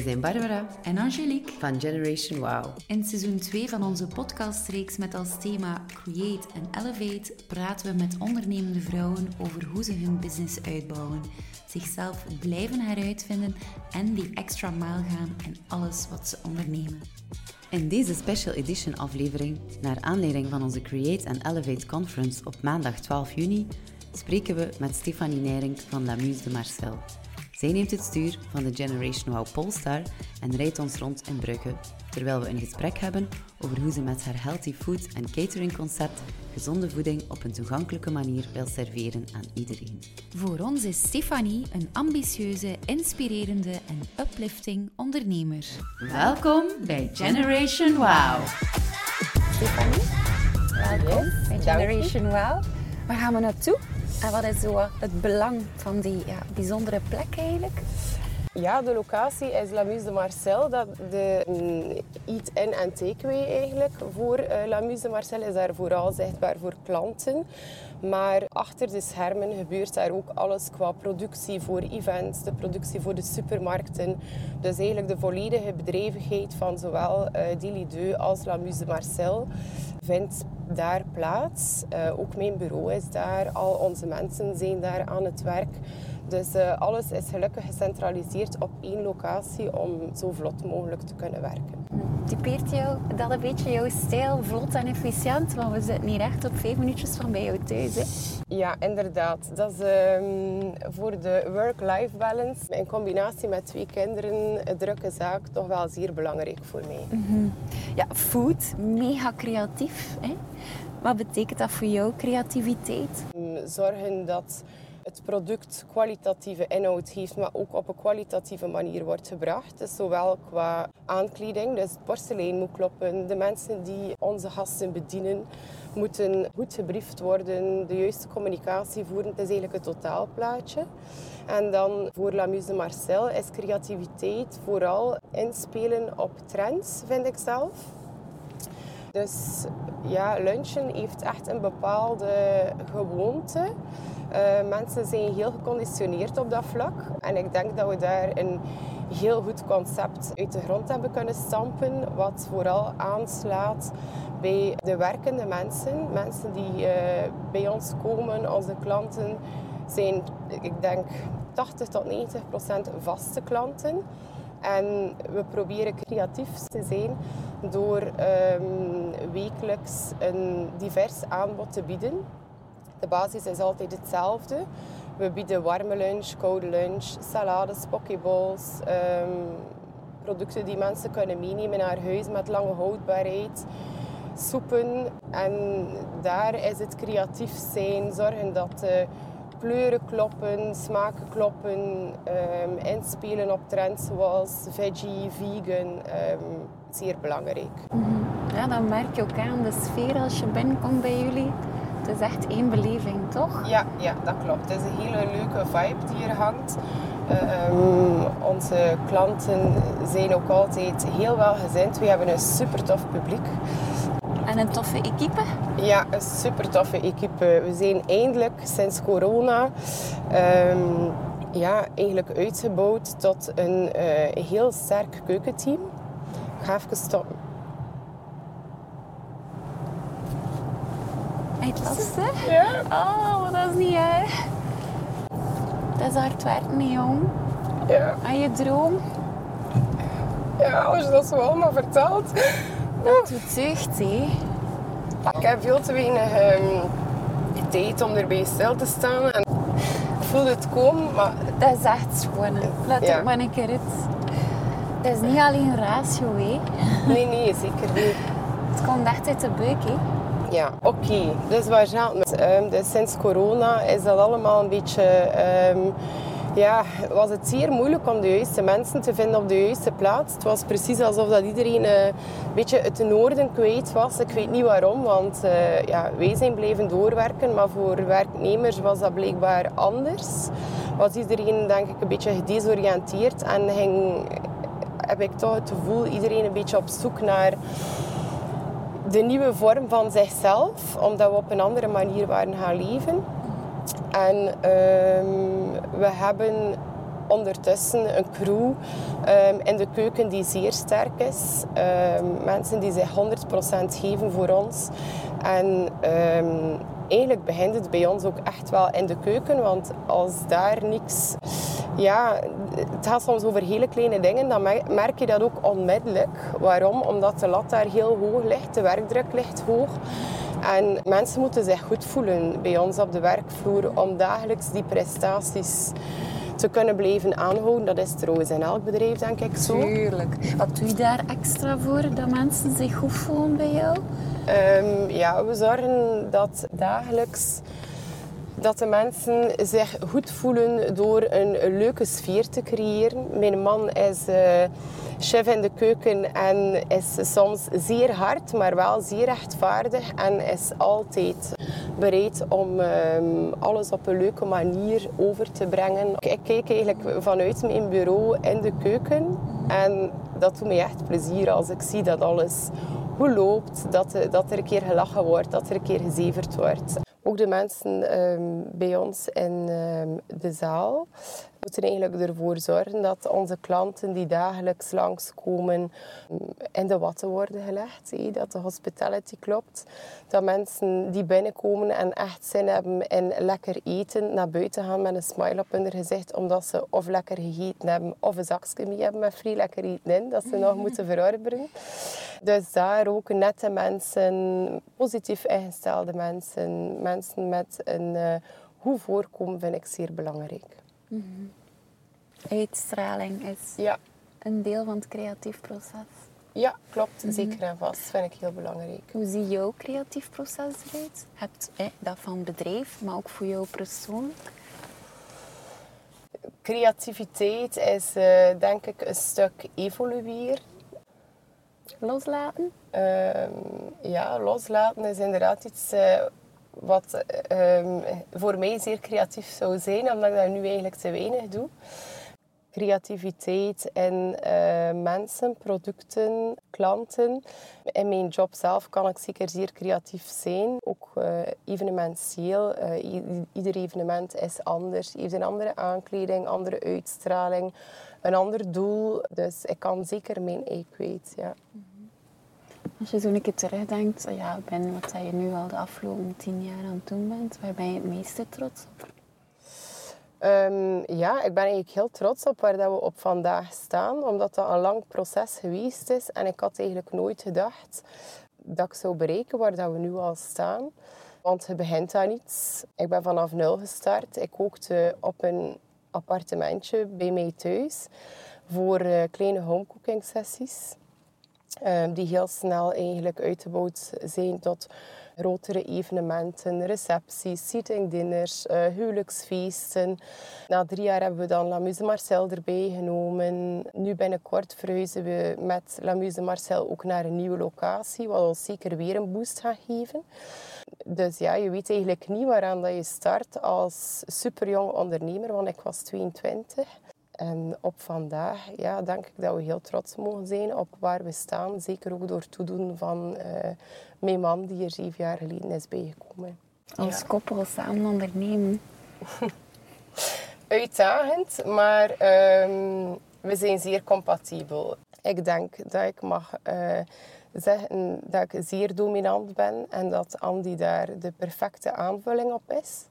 Wij zijn Barbara en Angelique van Generation Wow. In seizoen 2 van onze podcastreeks met als thema Create and Elevate praten we met ondernemende vrouwen over hoe ze hun business uitbouwen, zichzelf blijven heruitvinden en die extra mile gaan in alles wat ze ondernemen. In deze special edition aflevering, naar aanleiding van onze Create and Elevate conference op maandag 12 juni, spreken we met Stefanie Nering van La Muse de Marcel. Zij neemt het stuur van de Generation Wow Polestar en rijdt ons rond in Brugge, terwijl we een gesprek hebben over hoe ze met haar healthy food en catering concept gezonde voeding op een toegankelijke manier wil serveren aan iedereen. Voor ons is Stefanie een ambitieuze, inspirerende en uplifting ondernemer. Welkom bij Generation Wow. Stefanie, welkom bij Generation Wow. Waar gaan we naartoe? En wat is zo het belang van die ja, bijzondere plek eigenlijk? Ja, de locatie is La Muse de Marcel. Dat de eat-in en takeaway eigenlijk voor uh, La Muse de Marcel is daar vooral zichtbaar voor klanten. Maar achter de schermen gebeurt daar ook alles qua productie voor events, de productie voor de supermarkten. Dus eigenlijk de volledige bedrijvigheid van zowel uh, Dili als La Muse de Marcel vindt daar plaats. Uh, ook mijn bureau is daar, al onze mensen zijn daar aan het werk. Dus uh, alles is gelukkig gecentraliseerd op één locatie om zo vlot mogelijk te kunnen werken. Typeert jou dat een beetje jouw stijl, vlot en efficiënt? Want we zitten hier echt op vijf minuutjes van bij jou thuis. Hè? Ja, inderdaad. Dat is um, voor de work-life balance in combinatie met twee kinderen een drukke zaak toch wel zeer belangrijk voor mij. Mm -hmm. Ja, food, mega creatief. Hè? Wat betekent dat voor jou, creativiteit? Zorgen dat het product kwalitatieve inhoud heeft, maar ook op een kwalitatieve manier wordt gebracht. Dus zowel qua aankleding, dus het porselein moet kloppen, de mensen die onze gasten bedienen moeten goed gebriefd worden, de juiste communicatie voeren. Het is eigenlijk het totaalplaatje. En dan voor La Muse Marcel is creativiteit vooral inspelen op trends, vind ik zelf. Dus ja, lunchen heeft echt een bepaalde gewoonte. Uh, mensen zijn heel geconditioneerd op dat vlak. En ik denk dat we daar een heel goed concept uit de grond hebben kunnen stampen. Wat vooral aanslaat bij de werkende mensen. Mensen die uh, bij ons komen, onze klanten, zijn, ik denk, 80 tot 90 procent vaste klanten. En we proberen creatief te zijn door um, wekelijks een divers aanbod te bieden. De basis is altijd hetzelfde. We bieden warme lunch, koude lunch, salades, pokeballs, um, producten die mensen kunnen meenemen naar huis met lange houdbaarheid, soepen. En daar is het creatief zijn, zorgen dat de kleuren kloppen, smaken kloppen, um, inspelen op trends zoals veggie, vegan, um, zeer belangrijk. Mm -hmm. Ja, dan merk je ook aan de sfeer als je binnenkomt bij jullie. Het is echt één beleving, toch? Ja, ja, dat klopt. Het is een hele leuke vibe die hier hangt. Um, onze klanten zijn ook altijd heel welgezind. We hebben een super tof publiek. En een toffe equipe? Ja, een super toffe equipe. We zijn eindelijk sinds corona um, ja, eigenlijk uitgebouwd tot een uh, heel sterk keukenteam. Ik ga even stoppen. Ja. Oh, dat is niet erg. Dat is hard werken, jong. Ja. En je droom? Ja, als je dat zo allemaal vertelt. Dat doet zucht, hè. Ik heb veel te weinig um, tijd om erbij stil te staan. En ik voel het komen, maar... Dat is echt schoon. Laat ja. maar een keer het. Het is niet alleen ratio, hè. Nee, nee, zeker niet. Het komt echt uit de buik, hè. Ja, oké. Okay. Dus waar gaat het? Um, dus sinds corona is dat allemaal een beetje... Um, ja, was het zeer moeilijk om de juiste mensen te vinden op de juiste plaats. Het was precies alsof dat iedereen uh, een beetje het noorden kwijt was. Ik weet niet waarom, want uh, ja, wij zijn blijven doorwerken. Maar voor werknemers was dat blijkbaar anders. Was iedereen denk ik een beetje gedesoriënteerd en ging, heb ik toch het gevoel, iedereen een beetje op zoek naar de nieuwe vorm van zichzelf, omdat we op een andere manier waren gaan leven. En um, we hebben ondertussen een crew ehm, in de keuken die zeer sterk is. Ehm, mensen die zich 100% geven voor ons. En ehm, eigenlijk begint het bij ons ook echt wel in de keuken. Want als daar niks... Ja, het gaat soms over hele kleine dingen. Dan merk je dat ook onmiddellijk. Waarom? Omdat de lat daar heel hoog ligt. De werkdruk ligt hoog. En mensen moeten zich goed voelen bij ons op de werkvloer om dagelijks die prestaties te kunnen blijven aanhouden. Dat is trouwens in elk bedrijf, denk ik zo. Tuurlijk. Wat doe je daar extra voor dat mensen zich goed voelen bij jou? Um, ja, we zorgen dat dagelijks dat de mensen zich goed voelen door een, leuke sfeer te creëren. Mijn man is uh, chef in de keuken en is soms zeer hard, maar wel zeer rechtvaardig en is altijd bereid om um, alles op een leuke manier over te brengen. Ik kijk eigenlijk vanuit mijn bureau in de keuken en dat doet me echt plezier als ik zie dat alles goed loopt, dat, dat er een keer gelachen wordt, dat er een keer gezeverd wordt. Ook de mensen um, bij ons in um, de zaal moeten eigenlijk ervoor zorgen dat onze klanten die dagelijks langskomen in de watten worden gelegd. Dat de hospitality klopt. Dat mensen die binnenkomen en echt zin hebben in lekker eten naar buiten gaan met een smile op hun gezicht. Omdat ze of lekker gegeten hebben of een zakje mee hebben met vrij lekker eten in. Dat ze nog moeten verorberen. Dus daar ook nette mensen, positief ingestelde mensen, mensen met een uh, goed voorkomen vind ik zeer belangrijk. Mm -hmm. Uitstraling is ja. een deel van het creatief proces. Ja, klopt. Mhm. Zeker en vast. vind ik heel belangrijk. Hoe ziet jouw creatief proces eruit? Je hebt eh, dat van het bedrijf, maar ook voor jou persoonlijk? Creativiteit is uh, denk ik een stuk evolueren. Loslaten? Uh, ja, loslaten is inderdaad iets uh, wat um, voor mij zeer creatief zou zijn, omdat ik dat nu eigenlijk te weinig doe creativiteit in uh, mensen, producten, klanten. In mijn job zelf kan ik zeker zeer creatief zijn. Ook uh, evenementieel. Uh, ieder evenement is anders. Heeft een andere aankleding, andere uitstraling, een ander doel. Dus ik kan zeker mijn ei kwijt. Ja. Als je zo een keer terugdenkt, ja, ben wat je nu al de afgelopen tien jaar aan het doen bent, waar ben je het meeste trots op? Um, ja, ik ben eigenlijk heel trots op waar dat we op vandaag staan, omdat dat een lang proces geweest is. En ik had eigenlijk nooit gedacht dat ik zou bereiken waar dat we nu al staan. Want het begint aan iets. Ik ben vanaf nul gestart. Ik kookte op een appartementje bij mij thuis voor uh, kleine homecooking sessies. Um, die heel snel eigenlijk uitgebouwd zijn tot grotere evenementen, recepties, seating dinners, uh, huwelijksfeesten. Na drie jaar hebben we dan La Muse Marcel erbij genomen. Nu binnenkort verhuizen we met La Muse Marcel ook naar een nieuwe locatie, wat ons zeker weer een boost gaat geven. Dus ja, je weet eigenlijk niet waaraan dat je start als superjong ondernemer, want ik was 22. En op vandaag ja, denk ik dat we heel trots mogen zijn op waar we staan. Zeker ook door toedoen van uh, mijn man die er zeven jaar geleden is bijgekomen. Als ja. koppel samen ondernemen. Uitdagend, maar um, we zijn zeer compatibel. Ik denk dat ik mag uh, zeggen dat ik zeer dominant ben en dat Andy daar de perfecte aanvulling op is.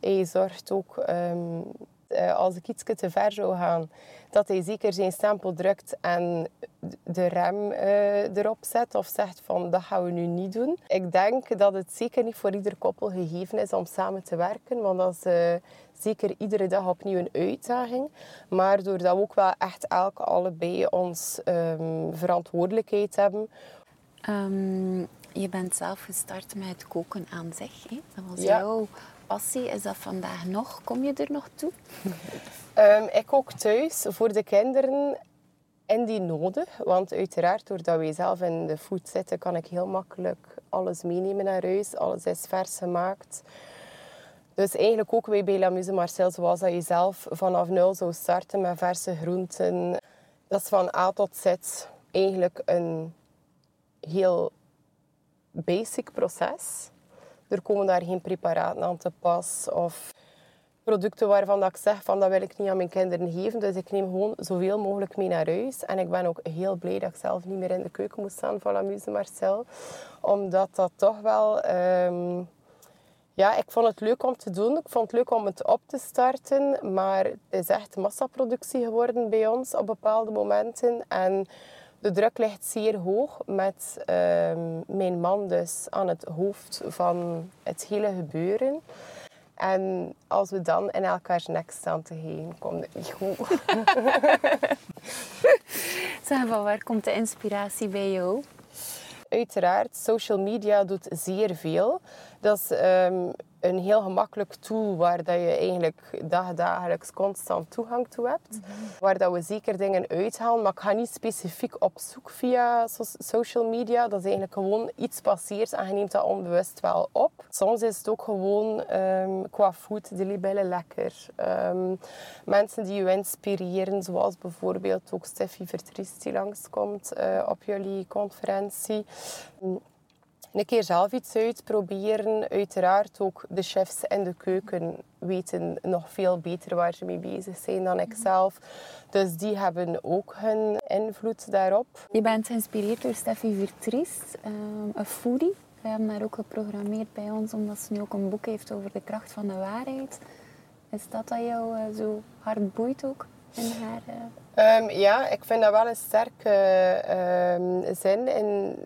Hij zorgt ook um, uh, als ik iets te ver zou gaan, dat hij zeker zijn stempel drukt en de rem uh, erop zet of zegt van dat gaan we nu niet doen. Ik denk dat het zeker niet voor ieder koppel gegeven is om samen te werken, want dat is uh, zeker iedere dag opnieuw een uitdaging. Maar doordat we ook wel echt elk allebei ons um, verantwoordelijkheid hebben. Um, je bent zelf gestart met koken aan zich. Hè? Dat was ja. jouw Is dat vandaag nog? Kom je er nog toe? Um, ik ook thuis voor de kinderen die nodig. Want uiteraard, doordat wij zelf in de food zitten, kan ik heel makkelijk alles meenemen naar huis. Alles is vers gemaakt. Dus eigenlijk ook wij bij La Muse Marcel, zoals dat je zelf vanaf nul zou starten met verse groenten. Dat is van A tot Z eigenlijk een heel basic proces. Er komen daar geen preparaten aan te pas of producten waarvan dat ik zeg van dat wil ik niet aan mijn kinderen geven. Dus ik neem gewoon zoveel mogelijk mee naar huis. En ik ben ook heel blij dat ik zelf niet meer in de keuken moest staan van Amuse Marcel. Omdat dat toch wel... Ehm, ja, ik vond het leuk om te doen. Ik vond het leuk om het op te starten. Maar het is echt massaproductie geworden bij ons op bepaalde momenten. En de druk ligt zeer hoog met ehm, mijn man dus aan het hoofd van het hele gebeuren. En als we dan in elkaars nek staan te heen, komt het niet goed. zeg, van waar komt de inspiratie bij jou? Uiteraard, social media doet zeer veel. Dat is ehm, een heel gemakkelijk tool waar dat je eigenlijk dagelijks constant toegang toe hebt. Mhm. Waar dat we zeker dingen uithalen, maar ik ga niet specifiek op zoek via social media. Dat is eigenlijk gewoon iets passeert en je neemt dat onbewust wel op. Soms is het ook gewoon um, qua food de libellen lekker. Um, mensen die je inspireren, zoals bijvoorbeeld ook Steffi Vertries die langskomt uh, op jullie conferentie een keer zelf iets uitproberen. Uiteraard ook de chefs in de keuken weten nog veel beter waar ze mee bezig zijn dan ik zelf. Dus die hebben ook hun invloed daarop. Je bent geïnspireerd door Steffi Vertries, ehm, een foodie. We hebben haar ook geprogrammeerd bij ons, omdat ze nu ook een boek heeft over de kracht van de waarheid. Is dat dat jou uh, zo hard boeit ook in haar... Uh... ja, ik vind dat wel een sterke uh, zin. In,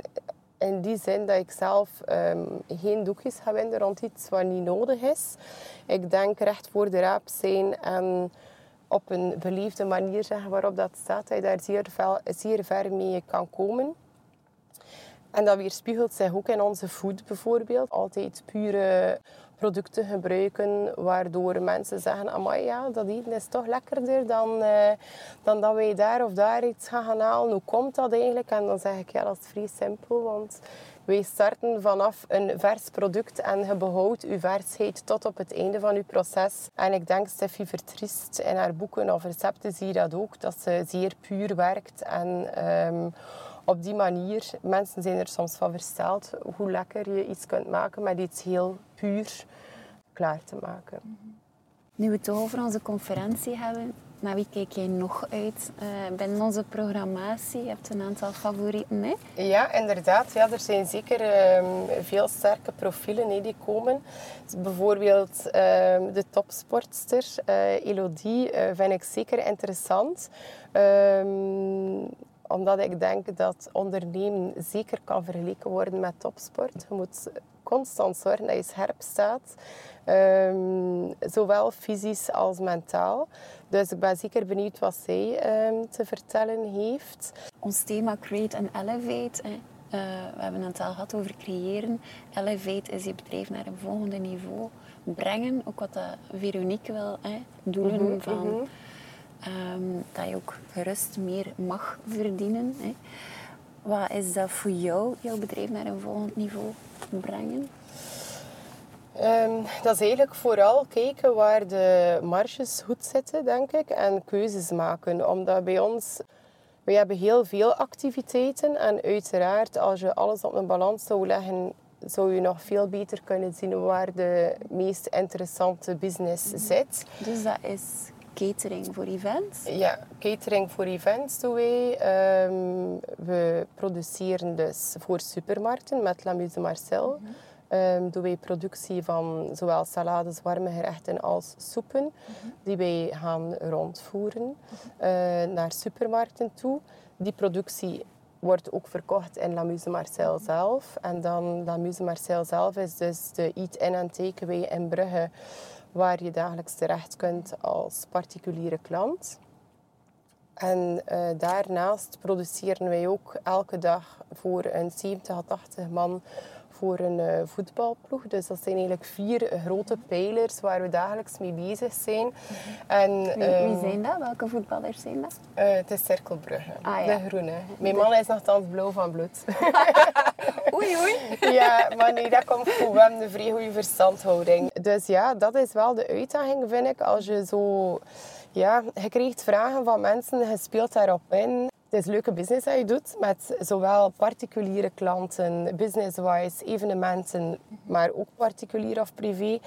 in die zin dat ik zelf ehm, geen doekjes ga winden rond iets wat niet nodig is. Ik denk recht voor de raap zijn en op een beliefde manier zeggen waarop dat staat, dat je daar zeer, ver, zeer ver mee kan komen. En dat weerspiegelt zich ook in onze food bijvoorbeeld. Altijd pure producten gebruiken waardoor mensen zeggen, amai ja, dat eten is toch lekkerder dan, uh, dan dat wij daar of daar iets gaan halen. Hoe komt dat eigenlijk? En dan zeg ik, ja, dat is vrij simpel, want wij starten vanaf een vers product en je behoudt je versheid tot op het einde van je proces. En ik denk, Steffi Vertriest in haar boeken of recepten zie je dat ook, dat ze zeer puur werkt en... Um, op die manier, mensen zijn er soms van versteld hoe lekker je iets kunt maken met iets heel puur klaar te maken. Nu we het over onze conferentie hebben, naar wie kijk jij nog uit uh, binnen onze programmatie? Je hebt een aantal favorieten, hè? Ja, inderdaad. Ja, er zijn zeker ehm, veel sterke profielen die komen. Dus bijvoorbeeld ehm, de topsportster uh, Elodie uh, vind ik zeker interessant. Ehm, omdat ik denk dat ondernemen zeker kan vergeleken worden met topsport. Je moet constant zorgen dat je scherp staat. Um, zowel fysisch als mentaal. Dus ik ben zeker benieuwd wat zij um, te vertellen heeft. Ons thema Create and Elevate. Hè. Uh, we hebben het al gehad over creëren. Elevate is je bedrijf naar een volgende niveau brengen. Ook wat Veronique wil. Hè. Doelen mm -hmm, van... Mm -hmm Um, dat je ook gerust meer mag verdienen. Hè. Wat is dat voor jou, jouw bedrijf naar een volgend niveau brengen? Um, dat is eigenlijk vooral kijken waar de marges goed zitten, denk ik, en keuzes maken. Omdat bij ons, we hebben heel veel activiteiten en uiteraard als je alles op een balans zou leggen, zou je nog veel beter kunnen zien waar de meest interessante business zit. Dus dat is catering voor events? Ja, catering voor events doen wij. Ehm, we produceren dus voor supermarkten met La Muse Marcel. Mm -hmm. Doen wij productie van zowel salades, warme gerechten als soepen. Mhm. Die wij gaan rondvoeren eh, naar supermarkten toe. Die productie wordt ook verkocht in La Muse Marcel zelf. En dan La Muse Marcel zelf is dus de eat-in en takeaway in Brugge waar je dagelijks terecht kunt als particuliere klant. En uh, daarnaast produceren wij ook elke dag voor een 70 à 80 man voor een uh, voetbalploeg. Dus dat zijn eigenlijk vier grote pijlers waar we dagelijks mee bezig zijn. En, wie, wie, ehm, zijn dat? Welke voetballers zijn dat? Uh, het is Cirkelbrugge, ah, ja. de groene. Mijn man is nogthans blauw van bloed. oei, oei. ja, maar nee, dat komt goed. We hebben een vrij goede verstandhouding. Dus ja, dat is wel de uitdaging, vind ik. Als je zo Ja, je krijgt vragen van mensen, je speelt daarop in. Het is leuke business dat je doet met zowel particuliere klanten, business-wise, evenementen, maar ook particulier of privé.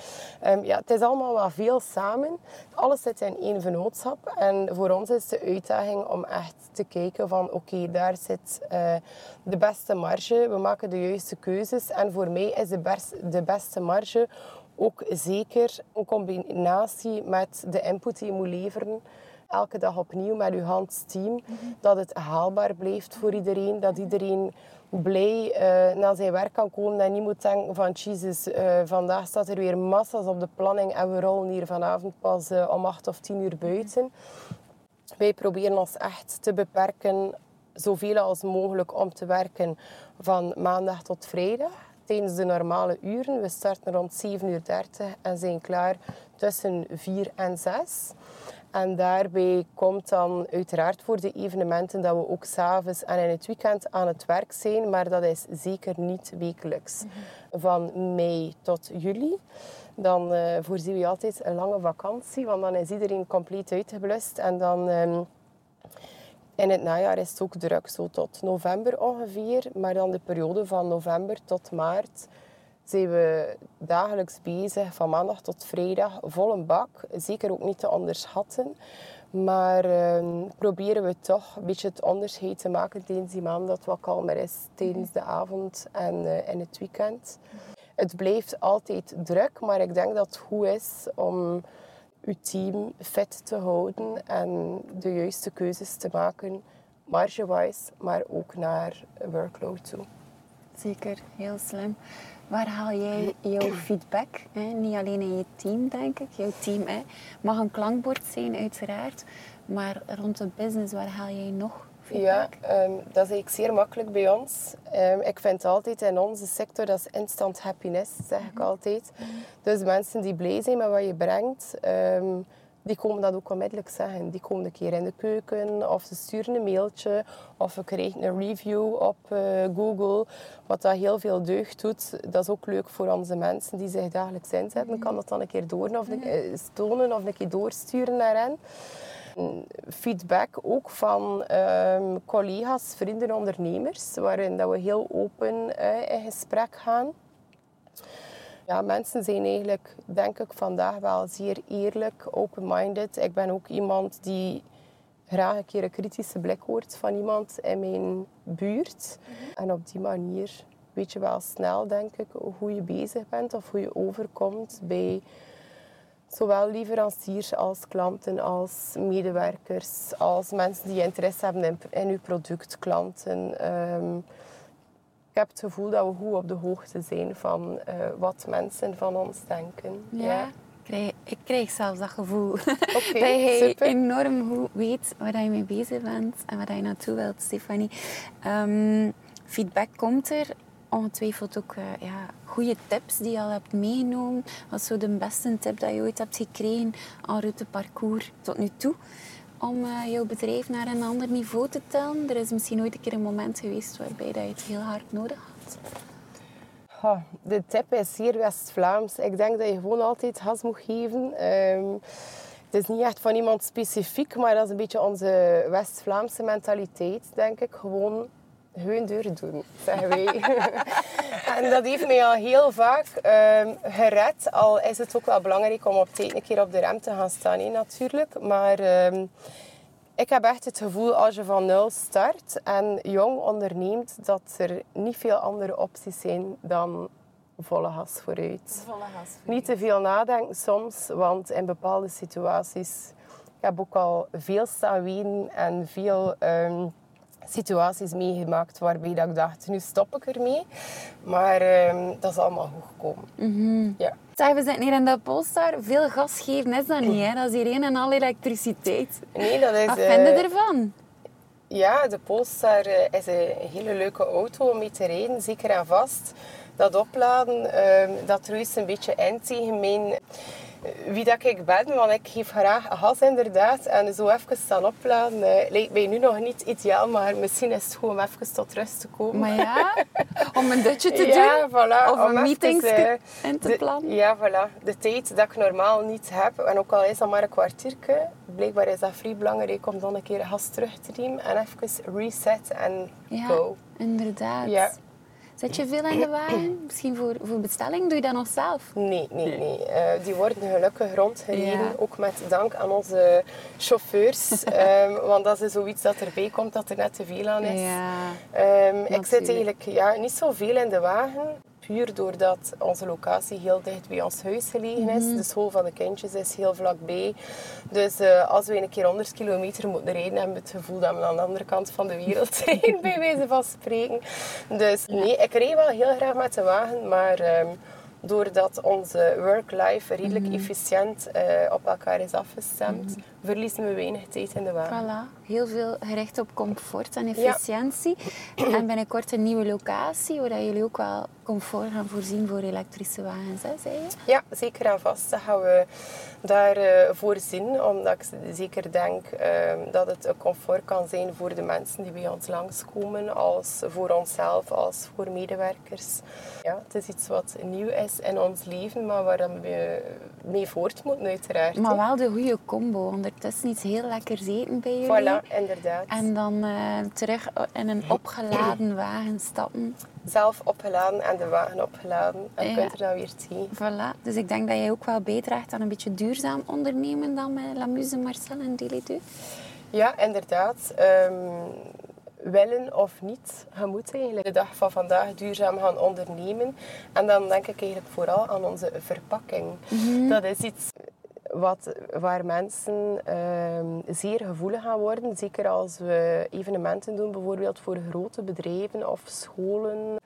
Um, ja, het is allemaal wel veel samen. Alles zit in één vennootschap. En voor ons is de uitdaging om echt te kijken van oké, daar zit uh, de beste marge. We maken de juiste keuzes. En voor mij is de, de beste marge ook zeker een combinatie met de input die je moet leveren elke dag opnieuw met uw handsteam. Dat het haalbaar blijft voor iedereen. Dat iedereen blij uh, naar zijn werk kan komen en niet moet denken van Jesus, uh, vandaag staat er weer massa's op de planning en we rollen hier vanavond pas uh, om acht of tien uur buiten. Wij proberen ons echt te beperken zoveel als mogelijk om te werken van maandag tot vrijdag tijdens de normale uren. We starten rond 7.30 uur en zijn klaar tussen 4 en 6. En daarbij komt dan uiteraard voor de evenementen dat we ook s'avonds en in het weekend aan het werk zijn, maar dat is zeker niet wekelijks. Van mei tot juli. Dan uh, voorzien we altijd een lange vakantie, want dan is iedereen compleet uitgeblust. En dan um, in het najaar is het ook druk, zo tot november ongeveer. Maar dan de periode van november tot maart zijn we dagelijks bezig, van maandag tot vrijdag, vol een bak. Zeker ook niet te onderschatten. Maar uh, proberen we toch een beetje het onderscheid te maken tijdens die maand dat wat kalmer is tijdens de avond en in het weekend. Het blijft altijd druk, maar ik denk dat het goed is om uw team fit te houden en de juiste keuzes te maken, marge-wise, maar ook naar workload toe. Zeker, heel slim. Waar haal jij jouw feedback? Hè? Niet alleen in je team, denk ik. Jouw team hè? mag een klankbord zijn, uiteraard. Maar rond de business, waar haal jij nog? Ja, um, dat is eigenlijk zeer makkelijk bij ons. Um, ik vind altijd in onze sector, dat is instant happiness, zeg ik mhm. altijd. Dus mensen die blij zijn met wat je brengt... Um, die komen dat ook onmiddellijk zeggen. Die komen een keer in de keuken of ze sturen een mailtje of we krijgen een review op uh, Google. Wat dat heel veel deugd doet. Dat is ook leuk voor onze mensen die zich dagelijks inzetten. Ik kan dat dan een keer door of een, uh, tonen of een keer doorsturen naar hen. Feedback ook van um, collega's, vrienden, ondernemers, waarin dat we heel open in gesprek gaan. Ja, mensen zijn eigenlijk, denk ik, vandaag wel zeer eerlijk, open-minded. Ik ben ook iemand die graag een keer een kritische blik hoort van iemand in mijn buurt. En op die manier weet je wel snel, denk ik, hoe je bezig bent of hoe je overkomt bij zowel leveranciers als klanten, als medewerkers, als mensen die interesse hebben in, in uw product, klanten. Um, ik heb het gevoel dat we goed op de hoogte zijn van uh, wat mensen van ons denken. Ja. ja. Ik, krijg, zelfs dat gevoel. Okay, dat je super. enorm goed weet waar je mee bezig bent en waar je naartoe wilt, Stefanie. Um, feedback komt er. Ongetwijfeld ook uh, ja, goede tips die je al hebt meegenomen. Wat is de beste tip dat je ooit hebt gekregen aan route parcours tot nu toe? om uh, jouw bedrijf naar een ander niveau te tillen? Er is misschien ooit een keer een moment geweest waarbij dat je het heel hard nodig had. De tip is hier West-Vlaams. Ik denk dat je gewoon altijd gas moet geven. Um, het is niet echt van iemand specifiek, maar dat is een beetje onze West-Vlaamse mentaliteit, denk ik. Gewoon hun deur doen, zeggen wij. en dat heeft mij al heel vaak um, gered. Al is het ook wel belangrijk om op tijd een keer op de rem te gaan staan, natuurlijk. Maar um, ik heb echt het gevoel als je van nul start en jong onderneemt, dat er niet veel andere opties zijn dan volle gas vooruit. Volle gas vooruit. Niet te veel nadenken soms, want in bepaalde situaties... Ik heb ook al veel staan ween en veel... Um, situaties meegemaakt waarbij dat ik dacht, nu stop ik ermee. Maar uh, dat is allemaal goed gekomen. Mm ja. Zeg, we zitten hier in de Polestar. Veel gas geven is dat niet, hè? Dat is hier een en al elektriciteit. Nee, dat is... Wat uh, vind je ervan? Ja, de Polestar uh, is een hele leuke auto om mee te rijden, zeker en vast. Dat opladen, uh, dat ruist een beetje in tegen mijn wie dat ik ben, want ik geef graag gas inderdaad. En zo even staan opladen eh, lijkt mij nu nog niet ideaal, maar misschien is het gewoon om even tot rust te komen. Maar ja, om een dutje te Ja, doen. voilà. Of om een even, meetings eh, in te de- plannen. Ja, voilà. De tijd dat ik normaal niet heb, en ook al is dat maar een kwartiertje, blijkbaar is dat vrij belangrijk om dan een keer gas terug te nemen en even reset en Ja, go. inderdaad. Ja. Zet je veel in de wagen? Misschien voor, voor bestelling? Doe je dat nog zelf? Nee, nee, nee. Eh, die worden gelukkig rondgereden. Ja. Ook met dank aan onze chauffeurs. Ehm, want dat is zoiets dat erbij komt dat er net te veel aan is. Ja. Ehm, ik zit eigenlijk ja, niet zoveel in de wagen. Puur doordat onze locatie heel dicht bij ons huis gelegen is. Mhm. De school van de kindjes is heel vlakbij. Dus eh, als we een keer 100 kilometer moeten rijden, hebben we het gevoel dat we aan de andere kant van de wereld zijn, bij wijze van spreken. Dus nee, ik rijd wel heel graag met de wagen, maar ehm, doordat onze work-life redelijk Mhm. efficiënt eh, op elkaar is afgestemd, verliezen we weinig tijd in de wagen. Voilà. Heel veel gericht op comfort en efficiëntie. En binnenkort een nieuwe locatie, waar jullie ook wel comfort gaan voorzien voor elektrische wagens, hè, zei je? Ja, zeker en vast. Dat gaan we daarvoor voorzien. Omdat ik zeker denk ehm, dat het een comfort kan zijn voor de mensen die bij ons langskomen. Als voor onszelf, als voor medewerkers. Ja, het is iets wat nieuw is in ons leven, maar waar we mee voort moeten uiteraard. Maar wel de goede combo. Ondertussen iets heel lekkers eten bij jullie. Voilà, inderdaad. En dan eh, terug in een opgeladen wagen stappen. Zelf opgeladen en de wagen opgeladen. En je Ja. kunt er dan weer tegen. Voilà. Dus ik denk dat jij ook wel bijdraagt aan een beetje duurzaam ondernemen dan met La Muse Marcel en Do. Ja, inderdaad. Ehm, willen of niet, je moet eigenlijk de dag van vandaag duurzaam gaan ondernemen. En dan denk ik eigenlijk vooral aan onze verpakking. Dat is iets wat, waar mensen ehm, zeer gevoelig gaan worden. Zeker als we evenementen doen, bijvoorbeeld voor grote bedrijven of scholen.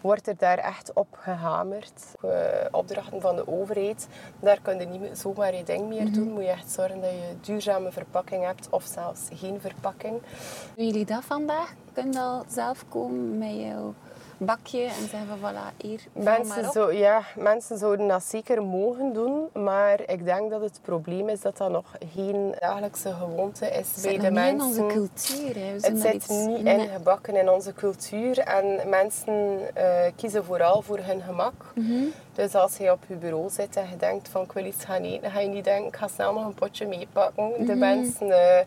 Wordt er daar echt op gehamerd. Eh, opdrachten van de overheid, daar kun je niet zomaar je ding meer doen. Moet je echt zorgen dat je duurzame verpakking hebt of zelfs geen verpakking. Doen jullie dat vandaag? Kun je al zelf komen met jouw bakje en zeggen van voilà, hier, maar Mensen, zo, ja, mensen zouden dat zeker mogen doen, maar ik denk dat het probleem is dat dat nog geen dagelijkse gewoonte is bij de niet in mensen. onze cultuur. Hè. Het zit iets- niet Nee. ingebakken in onze cultuur en mensen eh, kiezen vooral voor hun gemak. Mhm. Dus als je op je bureau zit en je denkt van ik wil iets gaan eten, dan ga je niet denken ik ga snel nog een potje meepakken. Mhm. De mensen eh,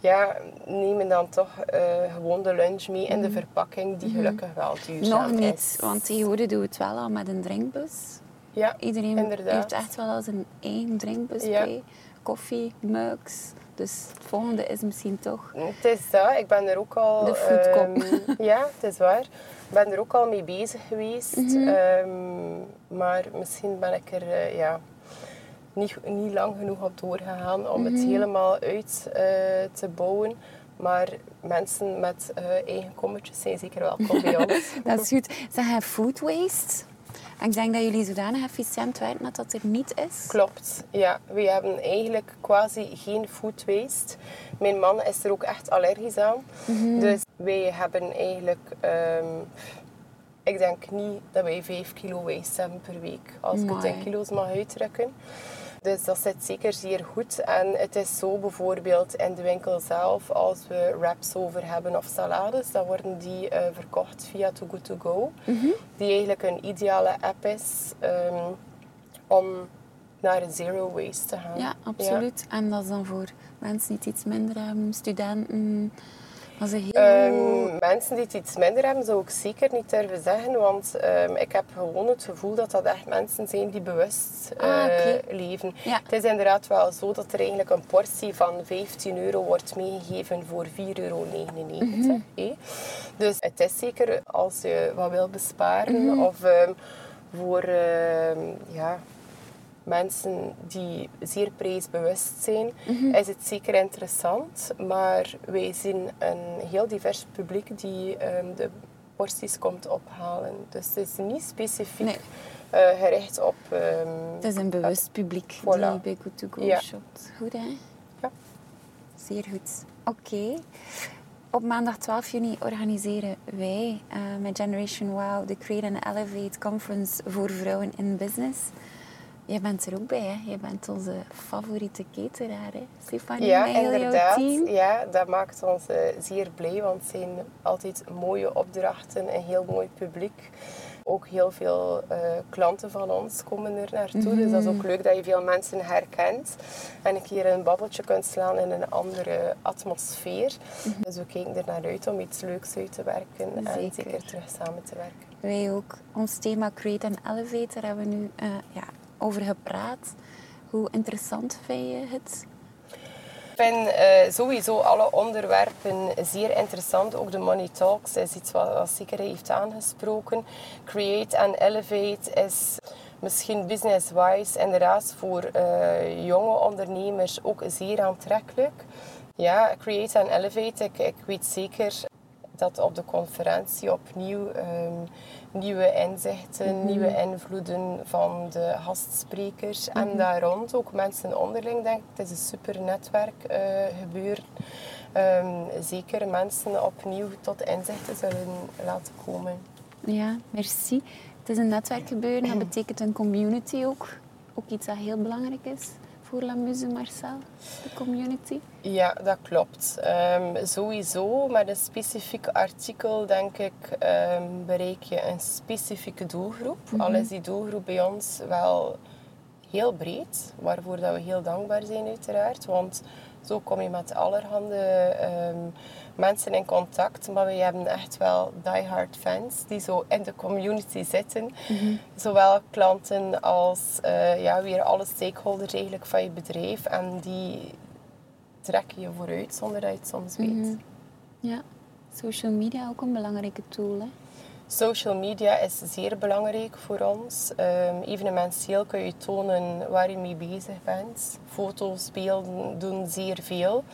ja, nemen dan toch eh, gewoon de lunch mee in de verpakking die gelukkig wel duurzaam Mhm. Nog niet, is. want tegenwoordig doen we het wel al met een drinkbus. Ja, Iedereen inderdaad. heeft echt wel al zijn eigen drinkbus Ja. bij. Koffie, mugs. Dus het volgende is misschien toch... Het is dat. Ik ben er ook al... De foodcop. ehm, ja, het is waar. Ik ben er ook al mee bezig geweest. Mhm. Ehm, maar misschien ben ik er eh, ja, niet, niet lang genoeg op doorgegaan om Mhm. het helemaal uit eh, te bouwen. Maar mensen met eh, eigen kommetjes zijn zeker welkom bij ons. Dat is goed. Zeg, food waste. En ik denk dat jullie zodanig efficiënt werken dat dat er niet is. Klopt, ja. We hebben eigenlijk quasi geen food waste. Mijn man is er ook echt allergisch aan. Dus wij hebben eigenlijk... ehm, ik denk niet dat wij 5 kilo waste hebben per week. Als ik het in kilo's mag uitdrukken. Dus dat zit zeker zeer goed. En het is zo bijvoorbeeld in de winkel zelf, als we wraps over hebben of salades, dan worden die eh, verkocht via Too Good To Go. Die eigenlijk een ideale app is ehm, om naar een zero waste te gaan. Ja, absoluut. En dat is dan voor mensen die het iets minder hebben, studenten. Dat is heel... Ehm, mensen die het iets minder hebben, zou ik zeker niet durven zeggen. Want ehm, ik heb gewoon het gevoel dat dat echt mensen zijn die bewust Ah, eh, leven. Ja. Het is inderdaad wel zo dat er eigenlijk een portie van 15 euro wordt meegegeven voor 4,99 euro. Mhm. Dus het is zeker als je wat wil besparen Mhm. of ehm, voor ja, mensen die zeer prijsbewust zijn, Mhm. is het zeker interessant. Maar wij zien een heel divers publiek die ehm, de porties komt ophalen. Dus het is niet specifiek Nee. eh, gericht op... ehm, Het is een bewust publiek Voilà. die bij Good To Go Ja. shopt. Goed, hè? Ja. Zeer goed. Oké. Op maandag 12 juni organiseren wij eh, met Generation Wow de Create and Elevate Conference voor vrouwen in business. Jij bent er ook bij, hè? Je bent onze favoriete cateraar, hè? Stefanie, Ja, inderdaad. team. Ja, dat maakt ons eh, zeer blij, want het zijn altijd mooie opdrachten, een heel mooi publiek. Ook heel veel eh, klanten van ons komen er naartoe. Dus dat is ook leuk dat je veel mensen herkent. En een keer een babbeltje kunt slaan in een andere atmosfeer. Dus we kijken er naar uit om iets leuks uit te werken en Zeker. terug samen te werken. Wij ook. Ons thema Create and Elevate, daar hebben we nu eh, ja, over gepraat. Hoe interessant vind je het? Ik vind eh, sowieso alle onderwerpen zeer interessant. Ook de Money Talks is iets wat, zeker heeft aangesproken. Create and Elevate is misschien business-wise inderdaad voor eh, jonge ondernemers ook zeer aantrekkelijk. Ja, Create and Elevate, ik, ik weet zeker dat op de conferentie opnieuw ehm, nieuwe inzichten, nieuwe invloeden van de gastsprekers en daar rond ook mensen onderling, denk ik. Het is een super netwerk eh, gebeuren. Ehm, zeker mensen opnieuw tot inzichten zullen laten komen. Ja, merci. Het is een netwerkgebeuren, dat betekent een community ook. Ook iets dat heel belangrijk is voor La Muse Marcel, de community. Ja, dat klopt. Ehm, sowieso met een specifiek artikel, denk ik, ehm, bereik je een specifieke doelgroep. Al is die doelgroep bij ons wel heel breed, waarvoor dat we heel dankbaar zijn uiteraard. Want zo kom je met allerhande ehm, mensen in contact. Maar we hebben echt wel diehard fans die zo in de community zitten. Zowel klanten als eh, ja, weer alle stakeholders eigenlijk van je bedrijf. En die trekken je vooruit zonder dat je het soms weet. Ja, social media ook een belangrijke tool. Hè? Social media is zeer belangrijk voor ons. Ehm, evenementieel kun je tonen waar je mee bezig bent. Foto's, beelden doen zeer veel.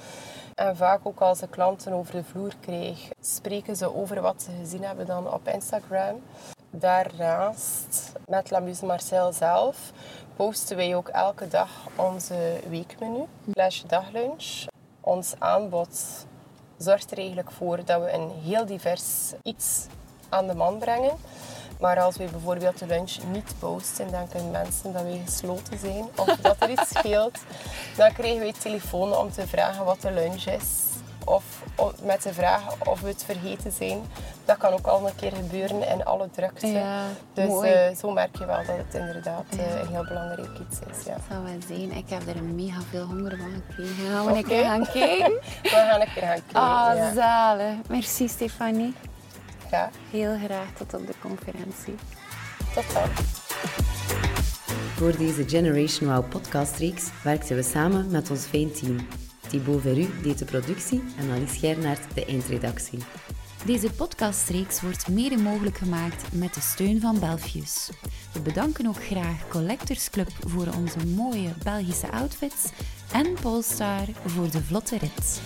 En vaak ook als de klanten over de vloer krijgen, spreken ze over wat ze gezien hebben dan op Instagram. Daarnaast, met La Muse Marcel zelf, posten wij ook elke dag onze weekmenu, slash daglunch. Ons aanbod zorgt er eigenlijk voor dat we een heel divers iets aan de man brengen. Maar als we bijvoorbeeld de lunch niet posten, denken mensen dat wij gesloten zijn of dat er iets scheelt. Dan krijgen wij telefoon om te vragen wat de lunch is. Of met de vraag of we het vergeten zijn. Dat kan ook al een keer gebeuren in alle drukte. Ja, dus eh, zo merk je wel dat het inderdaad eh, een heel belangrijk iets is. Ja. Dat zou wel zijn. Ik heb er mega veel honger van gekregen. Gaan we een keer gaan kijken? We gaan een keer gaan kijken. Ah, zalig. Merci Stefanie. Heel graag tot op de conferentie. tot dan. Voor deze Generation Wow podcastreeks werkten we samen met ons fijn team. Thibaut Verru deed de productie en Alice Gernaert de eindredactie. Deze podcastreeks wordt mede mogelijk gemaakt met de steun van Belfius. We bedanken ook graag Collectors Club voor onze mooie Belgische outfits en Polestar voor de vlotte rit.